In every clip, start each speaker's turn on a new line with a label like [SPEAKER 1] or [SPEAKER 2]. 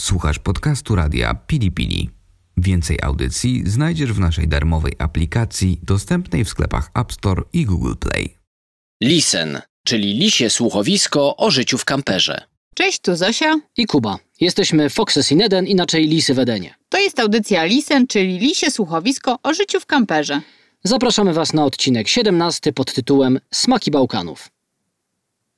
[SPEAKER 1] Słuchasz podcastu radia Pili Pili. Więcej audycji znajdziesz w naszej darmowej aplikacji dostępnej w sklepach App Store i Google Play.
[SPEAKER 2] Lisen, czyli lisie słuchowisko o życiu w kamperze.
[SPEAKER 3] Cześć, tu Zosia.
[SPEAKER 4] I Kuba. Jesteśmy Foxes in Eden, inaczej Lisy w Edenie.
[SPEAKER 3] To jest audycja Lisen, czyli lisie słuchowisko o życiu w kamperze.
[SPEAKER 4] Zapraszamy Was na odcinek 17 pod tytułem Smaki Bałkanów.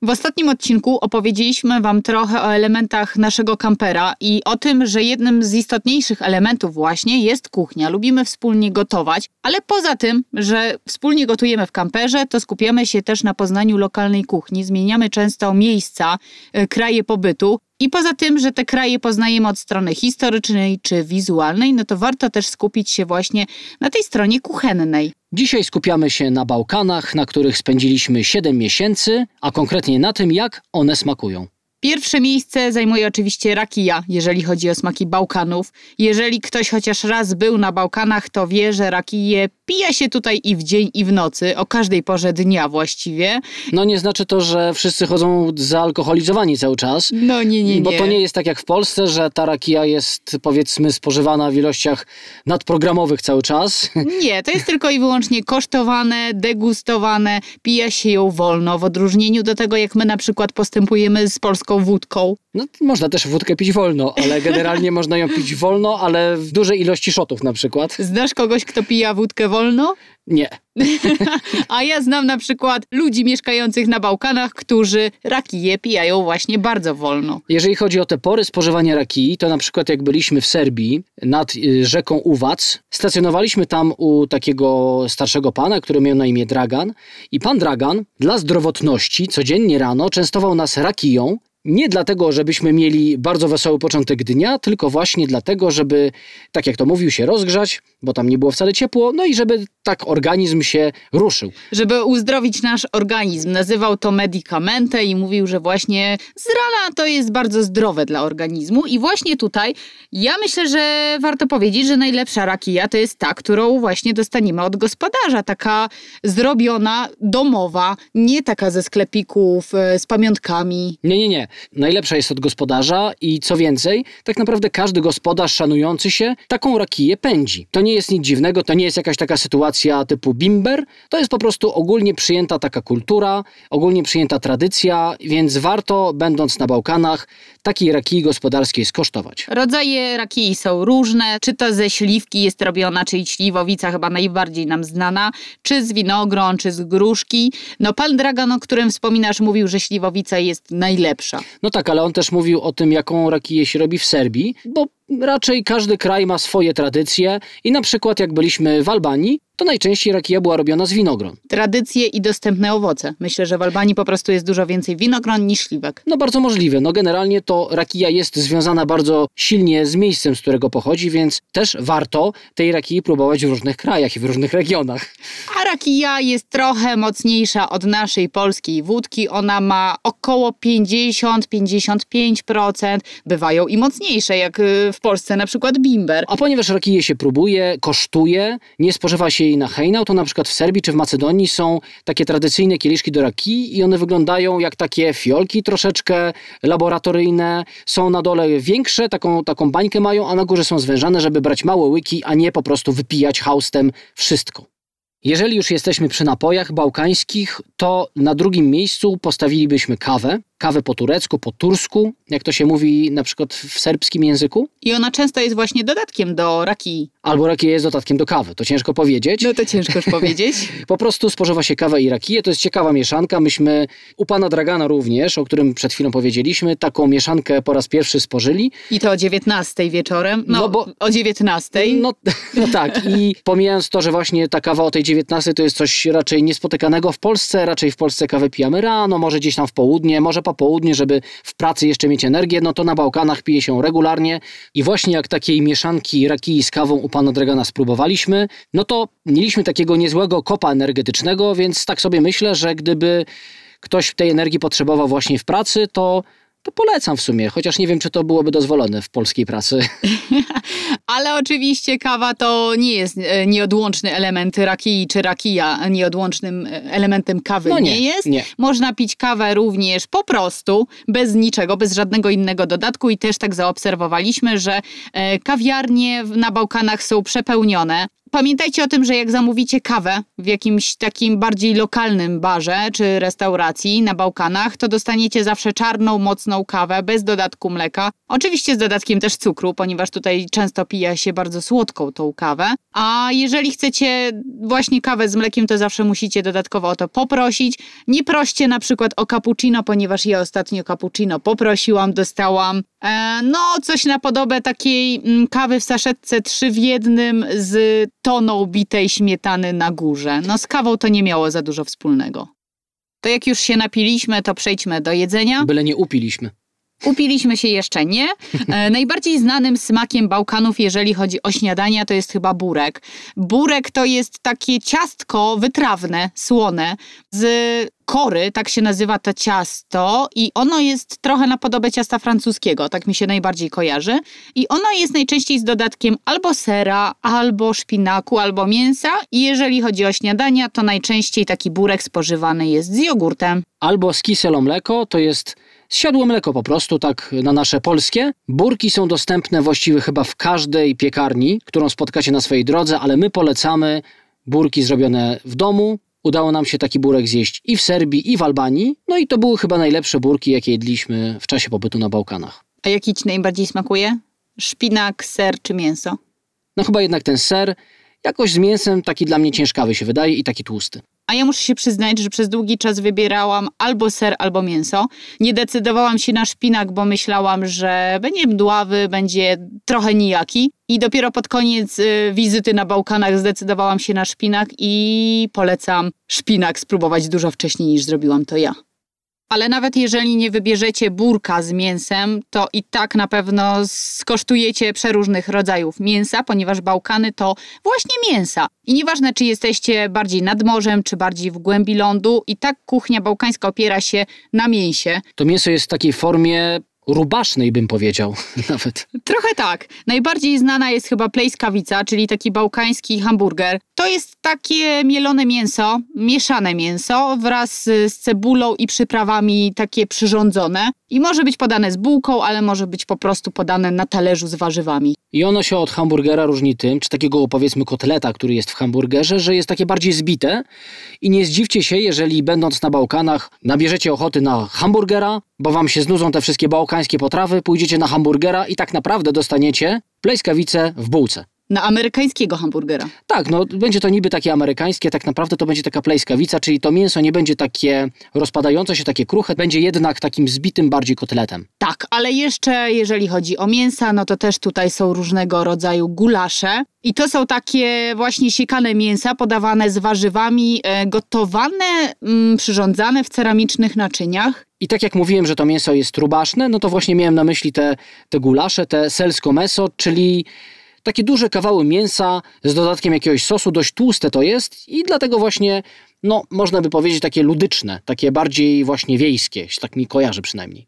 [SPEAKER 3] W ostatnim odcinku opowiedzieliśmy Wam trochę o elementach naszego kampera i o tym, że jednym z istotniejszych elementów właśnie jest kuchnia. Lubimy wspólnie gotować, ale poza tym, że wspólnie gotujemy w kamperze, to skupiamy się też na poznaniu lokalnej kuchni. Zmieniamy często miejsca, y, kraje pobytu. I poza tym, że te kraje poznajemy od strony historycznej czy wizualnej, no to warto też skupić się właśnie na tej stronie kuchennej.
[SPEAKER 4] Dzisiaj skupiamy się na Bałkanach, na których spędziliśmy 7 miesięcy, a konkretnie na tym, jak one smakują.
[SPEAKER 3] Pierwsze miejsce zajmuje oczywiście rakija, jeżeli chodzi o smaki Bałkanów. Jeżeli ktoś chociaż raz był na Bałkanach, to wie, że rakije pija się tutaj i w dzień, i w nocy, o każdej porze dnia właściwie.
[SPEAKER 4] No nie znaczy to, że wszyscy chodzą zaalkoholizowani cały czas.
[SPEAKER 3] No nie, nie, nie.
[SPEAKER 4] Bo to nie jest tak jak w Polsce, że ta rakija jest powiedzmy spożywana w ilościach nadprogramowych cały czas.
[SPEAKER 3] Nie, to jest tylko i wyłącznie kosztowane, degustowane, pija się ją wolno, w odróżnieniu do tego, jak my na przykład postępujemy z polską wódką.
[SPEAKER 4] No można też wódkę pić wolno, ale generalnie można ją pić wolno, ale w dużej ilości szotów na przykład.
[SPEAKER 3] Znasz kogoś, kto pija wódkę wolno?
[SPEAKER 4] Nie.
[SPEAKER 3] A ja znam na przykład ludzi mieszkających na Bałkanach, którzy rakije pijają właśnie bardzo wolno.
[SPEAKER 4] Jeżeli chodzi o te pory spożywania rakii, to na przykład jak byliśmy w Serbii nad y, rzeką Uwac, stacjonowaliśmy tam u takiego starszego pana, który miał na imię Dragan i pan Dragan dla zdrowotności codziennie rano częstował nas rakiją, nie dlatego, żebyśmy mieli bardzo wesoły początek dnia, tylko właśnie dlatego, żeby, tak jak to mówił, się rozgrzać, bo tam nie było wcale ciepło, no i żeby tak organizm się ruszył.
[SPEAKER 3] Żeby uzdrowić nasz organizm. Nazywał to medicamente i mówił, że właśnie z rana to jest bardzo zdrowe dla organizmu. I właśnie tutaj ja myślę, że warto powiedzieć, że najlepsza rakija to jest ta, którą właśnie dostaniemy od gospodarza. Taka zrobiona, domowa, nie taka ze sklepików e, z pamiątkami.
[SPEAKER 4] Nie, nie, nie. Najlepsza jest od gospodarza i co więcej, tak naprawdę każdy gospodarz szanujący się taką rakiję pędzi. To nie jest nic dziwnego, to nie jest jakaś taka sytuacja typu bimber, to jest po prostu ogólnie przyjęta taka kultura, ogólnie przyjęta tradycja, więc warto, będąc na Bałkanach, takiej rakii gospodarskiej skosztować.
[SPEAKER 3] Rodzaje rakii są różne, czy to ze śliwki jest robiona, czyli śliwowica chyba najbardziej nam znana, czy z winogron, czy z gruszki. No pan Dragan, o którym wspominasz, mówił, że śliwowica jest najlepsza.
[SPEAKER 4] No tak, ale on też mówił o tym, jaką rakiję się robi w Serbii, bo raczej każdy kraj ma swoje tradycje i na przykład jak byliśmy w Albanii, to najczęściej rakija była robiona z winogron.
[SPEAKER 3] Tradycje i dostępne owoce. Myślę, że w Albanii po prostu jest dużo więcej winogron niż śliwek.
[SPEAKER 4] No bardzo możliwe. No generalnie to rakija jest związana bardzo silnie z miejscem, z którego pochodzi, więc też warto tej rakii próbować w różnych krajach i w różnych regionach.
[SPEAKER 3] A rakija jest trochę mocniejsza od naszej polskiej wódki. Ona ma około 50-55%. Bywają i mocniejsze, jak y, w Polsce na przykład bimber.
[SPEAKER 4] A ponieważ rakiję się próbuje, kosztuje, nie spożywa się jej na hejnał, to na przykład w Serbii czy w Macedonii są takie tradycyjne kieliszki do rakii i one wyglądają jak takie fiolki troszeczkę laboratoryjne. Są na dole większe, taką, taką bańkę mają, a na górze są zwężane, żeby brać małe łyki, a nie po prostu wypijać haustem wszystko. Jeżeli już jesteśmy przy napojach bałkańskich, to na drugim miejscu postawilibyśmy kawę. Kawę po turecku, po tursku, jak to się mówi na przykład w serbskim języku.
[SPEAKER 3] I ona często jest właśnie dodatkiem do rakii.
[SPEAKER 4] Albo rakija jest dodatkiem do kawy, to ciężko powiedzieć.
[SPEAKER 3] No to ciężko już powiedzieć.
[SPEAKER 4] po prostu spożywa się kawę i rakiję, to jest ciekawa mieszanka. Myśmy u pana Dragana również, o którym przed chwilą powiedzieliśmy, taką mieszankę po raz pierwszy spożyli.
[SPEAKER 3] I to o 19 wieczorem, no, no bo o 19.
[SPEAKER 4] No, no tak i pomijając to, że właśnie ta kawa o tej 19 to jest coś raczej niespotykanego w Polsce, raczej w Polsce kawę pijamy rano, może gdzieś tam w południe, może po południe, żeby w pracy jeszcze mieć energię, no to na Bałkanach pije się regularnie. I właśnie jak takiej mieszanki rakii z kawą u pana Dragana spróbowaliśmy, no to mieliśmy takiego niezłego kopa energetycznego, więc tak sobie myślę, że gdyby ktoś tej energii potrzebował właśnie w pracy, to to polecam w sumie, chociaż nie wiem, czy to byłoby dozwolone w polskiej pracy.
[SPEAKER 3] Ale oczywiście kawa to nie jest e, nieodłączny element rakii, czy rakija nieodłącznym e, elementem kawy
[SPEAKER 4] No nie,
[SPEAKER 3] nie jest.
[SPEAKER 4] nie.
[SPEAKER 3] Można pić kawę również po prostu, bez niczego, bez żadnego innego dodatku i też tak zaobserwowaliśmy, że e, kawiarnie na Bałkanach są przepełnione. Pamiętajcie o tym, że jak zamówicie kawę w jakimś takim bardziej lokalnym barze czy restauracji na Bałkanach, to dostaniecie zawsze czarną, mocną kawę bez dodatku mleka. Oczywiście z dodatkiem też cukru, ponieważ tutaj często pija się bardzo słodką tą kawę. A jeżeli chcecie właśnie kawę z mlekiem, to zawsze musicie dodatkowo o to poprosić. Nie proście na przykład o cappuccino, ponieważ ja ostatnio cappuccino poprosiłam, dostałam no coś na podobę takiej mm, kawy w saszetce trzy w jednym z toną bitej śmietany na górze. No z kawą to nie miało za dużo wspólnego. To jak już się napiliśmy, to przejdźmy do jedzenia.
[SPEAKER 4] Byle nie upiliśmy.
[SPEAKER 3] Upiliśmy się jeszcze nie. E, najbardziej znanym smakiem Bałkanów, jeżeli chodzi o śniadania, to jest chyba burek. Burek to jest takie ciastko wytrawne, słone, z kory, tak się nazywa to ciasto i ono jest trochę na podobę ciasta francuskiego, tak mi się najbardziej kojarzy. I ono jest najczęściej z dodatkiem albo sera, albo szpinaku, albo mięsa. I jeżeli chodzi o śniadania, to najczęściej taki burek spożywany jest z jogurtem.
[SPEAKER 4] Albo z kiselo mleko, to jest zsiadłe mleko po prostu, tak na nasze polskie. Burki są dostępne właściwie chyba w każdej piekarni, którą spotkacie na swojej drodze, ale my polecamy burki zrobione w domu. Udało nam się taki burek zjeść i w Serbii, i w Albanii. No i to były chyba najlepsze burki, jakie jedliśmy w czasie pobytu na Bałkanach.
[SPEAKER 3] A jaki ci najbardziej smakuje? Szpinak, ser czy mięso?
[SPEAKER 4] No chyba jednak ten ser, jakoś z mięsem taki dla mnie ciężkawy się wydaje i taki tłusty.
[SPEAKER 3] A ja muszę się przyznać, że przez długi czas wybierałam albo ser, albo mięso. Nie decydowałam się na szpinak, bo myślałam, że będzie mdławy, będzie trochę nijaki. I dopiero pod koniec y, wizyty na Bałkanach zdecydowałam się na szpinak i polecam szpinak spróbować dużo wcześniej niż zrobiłam to ja. Ale nawet jeżeli nie wybierzecie burka z mięsem, to i tak na pewno skosztujecie przeróżnych rodzajów mięsa, ponieważ Bałkany to właśnie mięsa. I nieważne, czy jesteście bardziej nad morzem, czy bardziej w głębi lądu, i tak kuchnia bałkańska opiera się na mięsie.
[SPEAKER 4] To mięso jest w takiej formie rubasznej, bym powiedział nawet.
[SPEAKER 3] Trochę tak. Najbardziej znana jest chyba plejskawica, czyli taki bałkański hamburger. To jest takie mielone mięso, mieszane mięso wraz z cebulą i przyprawami takie przyrządzone. I może być podane z bułką, ale może być po prostu podane na talerzu z warzywami.
[SPEAKER 4] I ono się od hamburgera różni tym, czy takiego powiedzmy kotleta, który jest w hamburgerze, że jest takie bardziej zbite. I nie zdziwcie się, jeżeli będąc na Bałkanach nabierzecie ochoty na hamburgera, bo wam się znudzą te wszystkie bałkańskie potrawy, pójdziecie na hamburgera i tak naprawdę dostaniecie plejskawicę w bułce.
[SPEAKER 3] Na amerykańskiego hamburgera.
[SPEAKER 4] Tak, no będzie to niby takie amerykańskie, tak naprawdę to będzie taka plejskawica, czyli to mięso nie będzie takie rozpadające się, takie kruche, będzie jednak takim zbitym bardziej kotletem.
[SPEAKER 3] Tak, ale jeszcze jeżeli chodzi o mięsa, no to też tutaj są różnego rodzaju gulasze. I to są takie właśnie siekane mięsa podawane z warzywami, e, gotowane, mm, przyrządzane w ceramicznych naczyniach.
[SPEAKER 4] I tak jak mówiłem, że to mięso jest rubaszne, no to właśnie miałem na myśli te, te gulasze, te selsko meso, czyli takie duże kawały mięsa z dodatkiem jakiegoś sosu, dość tłuste to jest i dlatego właśnie, no można by powiedzieć takie ludyczne, takie bardziej właśnie wiejskie, tak mi kojarzy przynajmniej.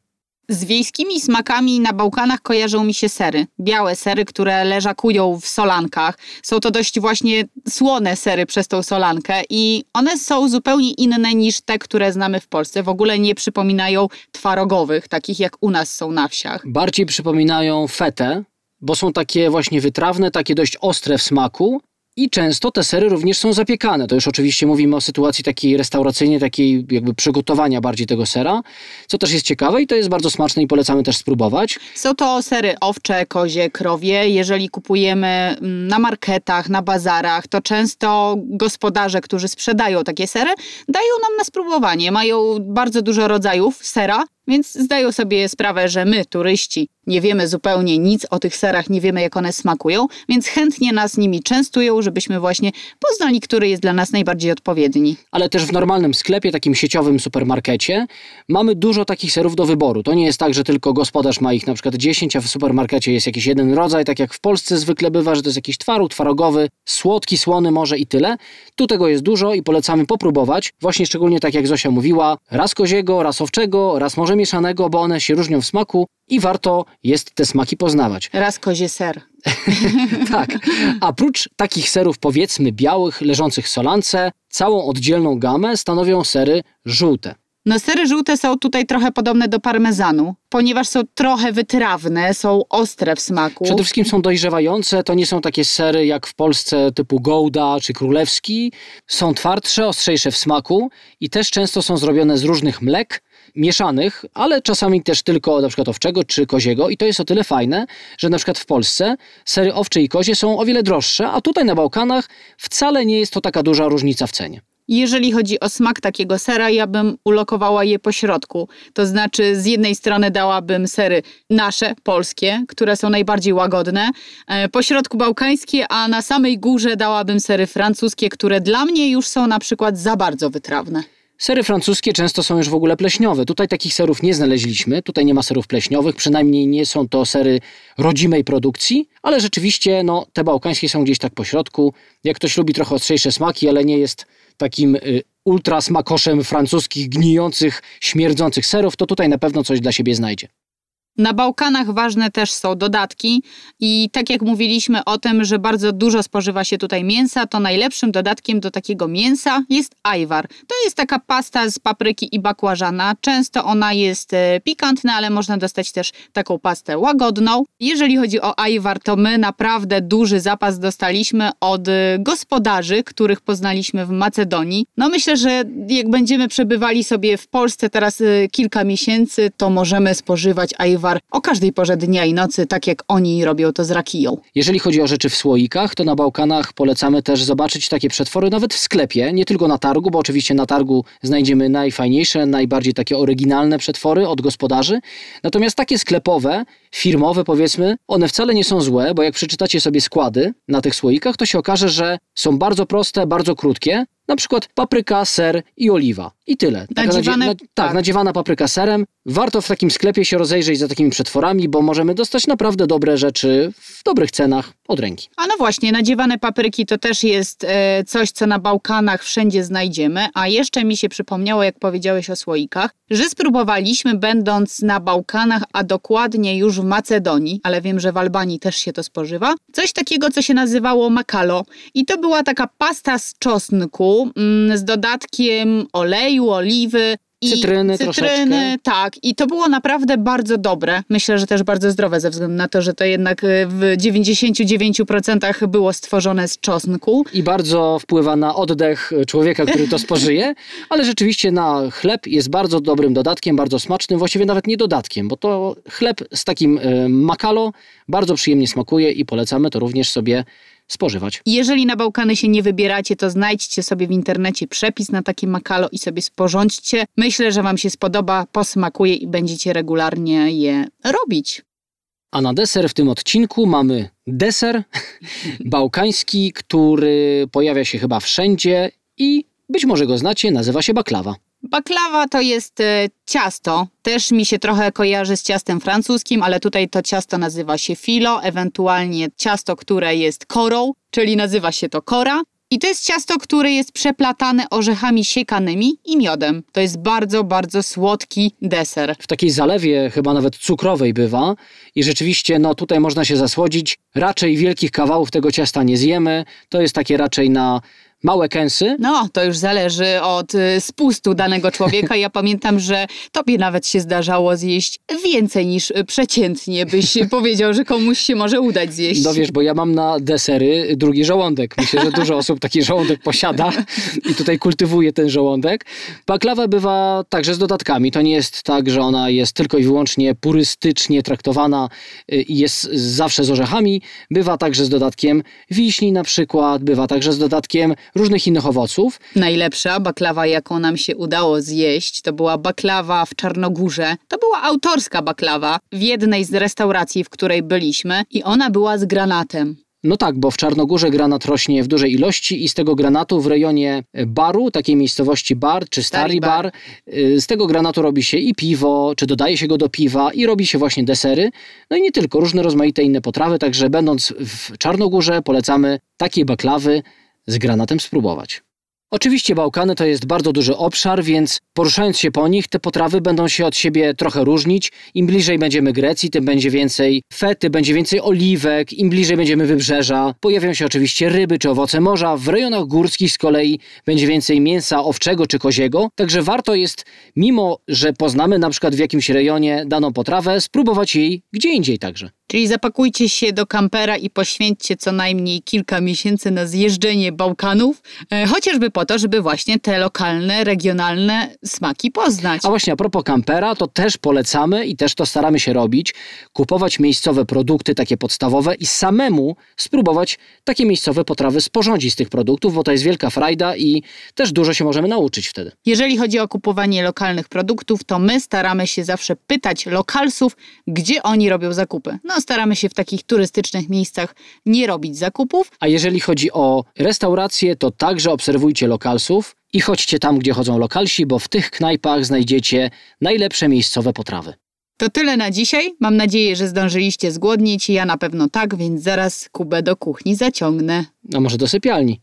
[SPEAKER 3] Z wiejskimi smakami na Bałkanach kojarzą mi się sery. Białe sery, które leżakują w solankach. Są to dość właśnie słone sery przez tą solankę i one są zupełnie inne niż te, które znamy w Polsce. W ogóle nie przypominają twarogowych, takich jak u nas są na wsiach.
[SPEAKER 4] Bardziej przypominają fetę, bo są takie właśnie wytrawne, takie dość ostre w smaku. I często te sery również są zapiekane. To już oczywiście mówimy o sytuacji takiej restauracyjnej, takiej jakby przygotowania bardziej tego sera, co też jest ciekawe i to jest bardzo smaczne i polecamy też spróbować.
[SPEAKER 3] Są to sery owcze, kozie, krowie. Jeżeli kupujemy mm, na marketach, na bazarach, to często gospodarze, którzy sprzedają takie sery, dają nam na spróbowanie. Mają bardzo dużo rodzajów sera, więc zdają sobie sprawę, że my, turyści, nie wiemy zupełnie nic o tych serach, nie wiemy jak one smakują, więc chętnie nas nimi częstują, żebyśmy właśnie poznali, który jest dla nas najbardziej odpowiedni.
[SPEAKER 4] ale też w normalnym sklepie, takim sieciowym supermarkecie, mamy dużo takich serów do wyboru. To nie jest tak, że tylko gospodarz ma ich na przykład 10, a w supermarkecie jest jakiś jeden rodzaj, tak jak w Polsce zwykle bywa, że to jest jakiś twaróg, twarogowy, słodki, słony może i tyle. Tu tego jest dużo i polecamy popróbować. Właśnie szczególnie tak jak Zosia mówiła, raz koziego, raz owczego, raz może może mieszanego, bo one się różnią w smaku i warto jest te smaki poznawać.
[SPEAKER 3] Raz kozie ser.
[SPEAKER 4] tak. A prócz takich serów powiedzmy białych, leżących w solance, całą oddzielną gamę stanowią sery żółte.
[SPEAKER 3] No sery żółte są tutaj trochę podobne do parmezanu, ponieważ są trochę wytrawne, są ostre w smaku.
[SPEAKER 4] Przede wszystkim są dojrzewające, to nie są takie sery jak w Polsce typu Gouda czy Królewski. Są twardsze, ostrzejsze w smaku i też często są zrobione z różnych mlek, mieszanych, ale czasami też tylko na przykład owczego czy koziego i to jest o tyle fajne, że na przykład w Polsce sery owcze i kozie są o wiele droższe, a tutaj na Bałkanach wcale nie jest to taka duża różnica w cenie.
[SPEAKER 3] Jeżeli chodzi o smak takiego sera, ja bym ulokowała je po środku. To znaczy, z jednej strony dałabym sery nasze, polskie, które są najbardziej łagodne, e, po środku bałkańskie, a na samej górze dałabym sery francuskie, które dla mnie już są na przykład za bardzo wytrawne.
[SPEAKER 4] Sery francuskie często są już w ogóle pleśniowe. Tutaj takich serów nie znaleźliśmy. Tutaj nie ma serów pleśniowych, przynajmniej nie są to sery rodzimej produkcji, ale rzeczywiście no, te bałkańskie są gdzieś tak po środku. Jak ktoś lubi trochę ostrzejsze smaki, ale nie jest takim y, ultra smakoszem francuskich, gnijących, śmierdzących serów, to tutaj na pewno coś dla siebie znajdzie.
[SPEAKER 3] Na Bałkanach ważne też są dodatki i tak jak mówiliśmy o tym, że bardzo dużo spożywa się tutaj mięsa, to najlepszym dodatkiem do takiego mięsa jest ajwar. To jest taka pasta z papryki i bakłażana. Często ona jest e, pikantna, ale można dostać też taką pastę łagodną. Jeżeli chodzi o ajwar, to my naprawdę duży zapas dostaliśmy od e, gospodarzy, których poznaliśmy w Macedonii. No myślę, że jak będziemy przebywali sobie w Polsce teraz e, kilka miesięcy, to możemy spożywać ajwar o każdej porze dnia i nocy, tak jak oni robią to z rakiją.
[SPEAKER 4] Jeżeli chodzi o rzeczy w słoikach, to na Bałkanach polecamy też zobaczyć takie przetwory nawet w sklepie, nie tylko na targu, bo oczywiście na targu znajdziemy najfajniejsze, najbardziej takie oryginalne przetwory od gospodarzy. Natomiast takie sklepowe, firmowe powiedzmy, one wcale nie są złe, bo jak przeczytacie sobie składy na tych słoikach, to się okaże, że są bardzo proste, bardzo krótkie, na przykład papryka, ser i oliwa. I tyle.
[SPEAKER 3] Nadziewane,
[SPEAKER 4] nadzie, na, tak, tak, nadziewana papryka serem. Warto w takim sklepie się rozejrzeć za takimi przetworami, bo możemy dostać naprawdę dobre rzeczy w dobrych cenach od ręki.
[SPEAKER 3] A no właśnie, nadziewane papryki to też jest e, coś, co na Bałkanach wszędzie znajdziemy. A jeszcze mi się przypomniało, jak powiedziałeś o słoikach, że spróbowaliśmy będąc na Bałkanach, a dokładnie już w Macedonii, ale wiem, że w Albanii też się to spożywa, coś takiego, co się nazywało makalo. I to była taka pasta z czosnku mm, z dodatkiem oleju, oliwy,
[SPEAKER 4] i cytryny, cytryny
[SPEAKER 3] tak. I to było naprawdę bardzo dobre. Myślę, że też bardzo zdrowe ze względu na to, że to jednak e, w 99% było stworzone z czosnku.
[SPEAKER 4] I bardzo wpływa na oddech człowieka, który to spożyje, ale rzeczywiście na chleb jest bardzo dobrym dodatkiem, bardzo smacznym, właściwie nawet nie dodatkiem, bo to chleb z takim y, makalo bardzo przyjemnie smakuje i polecamy to również sobie spożywać.
[SPEAKER 3] Jeżeli na Bałkany się nie wybieracie, to znajdźcie sobie w internecie przepis na takie makalo i sobie sporządźcie. Myślę, że Wam się spodoba, posmakuje i będziecie regularnie je robić.
[SPEAKER 4] A na deser w tym odcinku mamy deser bałkański, który pojawia się chyba wszędzie i być może go znacie, nazywa się baklawa.
[SPEAKER 3] Baklawa to jest e, ciasto. Też mi się trochę kojarzy z ciastem francuskim, ale tutaj to ciasto nazywa się filo, ewentualnie ciasto, które jest korą, czyli nazywa się to kora. I to jest ciasto, które jest przeplatane orzechami siekanymi i miodem. To jest bardzo, bardzo słodki deser.
[SPEAKER 4] W takiej zalewie, chyba nawet cukrowej bywa. I rzeczywiście, no tutaj można się zasłodzić. Raczej wielkich kawałów tego ciasta nie zjemy. To jest takie raczej na małe kęsy?
[SPEAKER 3] No, to już zależy od y, spustu danego człowieka. Ja pamiętam, że tobie nawet się zdarzało zjeść więcej niż przeciętnie byś powiedział, że komuś się może udać zjeść.
[SPEAKER 4] No wiesz, bo ja mam na desery drugi żołądek. Myślę, że dużo osób taki żołądek posiada i tutaj kultywuje ten żołądek. Baklawa bywa także z dodatkami. To nie jest tak, że ona jest tylko i wyłącznie purystycznie traktowana y, i jest zawsze z orzechami. Bywa także z dodatkiem wiśni na przykład, bywa także z dodatkiem różnych innych owoców.
[SPEAKER 3] Najlepsza baklawa, jaką nam się udało zjeść, to była baklawa w Czarnogórze. To była autorska baklawa w jednej z restauracji, w której byliśmy i ona była z granatem.
[SPEAKER 4] No tak, bo w Czarnogórze granat rośnie w dużej ilości i z tego granatu w rejonie baru, takiej miejscowości bar czy stary bar, bar, y, z tego granatu robi się i piwo, czy dodaje się go do piwa i robi się właśnie desery. No i nie tylko, różne rozmaite inne potrawy, także będąc w Czarnogórze polecamy takie baklawy z granatem spróbować. Oczywiście Bałkany to jest bardzo duży obszar, więc poruszając się po nich, te potrawy będą się od siebie trochę różnić. Im bliżej będziemy Grecji, tym będzie więcej fety, będzie więcej oliwek, im bliżej będziemy wybrzeża. Pojawią się oczywiście ryby czy owoce morza. W rejonach górskich z kolei będzie więcej mięsa owczego czy koziego. Także warto jest, mimo że poznamy na przykład w jakimś rejonie daną potrawę, spróbować jej gdzie indziej także.
[SPEAKER 3] Czyli zapakujcie się do kampera i poświęćcie co najmniej kilka miesięcy na zjeżdżenie Bałkanów, e, chociażby po to, żeby właśnie te lokalne, regionalne smaki poznać.
[SPEAKER 4] A właśnie a propos kampera, to też polecamy i też to staramy się robić, kupować miejscowe produkty takie podstawowe i samemu spróbować takie miejscowe potrawy sporządzić z tych produktów, bo to jest wielka frajda i też dużo się możemy nauczyć wtedy.
[SPEAKER 3] Jeżeli chodzi o kupowanie lokalnych produktów, to my staramy się zawsze pytać lokalsów, gdzie oni robią zakupy. No staramy się w takich turystycznych miejscach nie robić zakupów.
[SPEAKER 4] A jeżeli chodzi o restauracje, to także obserwujcie lokalsów i chodźcie tam, gdzie chodzą lokalsi, bo w tych knajpach znajdziecie najlepsze miejscowe potrawy.
[SPEAKER 3] To tyle na dzisiaj. Mam nadzieję, że zdążyliście zgłodnieć. Ja na pewno tak, więc zaraz Kubę do kuchni zaciągnę.
[SPEAKER 4] A może do sypialni?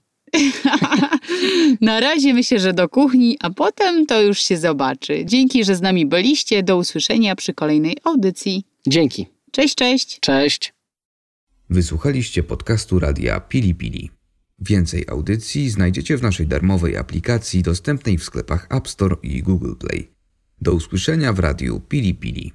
[SPEAKER 3] na razie myślę, że do kuchni, a potem to już się zobaczy. Dzięki, że z nami byliście. Do usłyszenia przy kolejnej audycji.
[SPEAKER 4] Dzięki.
[SPEAKER 3] Cześć, cześć.
[SPEAKER 4] Cześć.
[SPEAKER 1] Wysłuchaliście podcastu radia Pili Pili. Więcej audycji znajdziecie w naszej darmowej aplikacji dostępnej w sklepach App Store i Google Play. Do usłyszenia w radiu Pili Pili.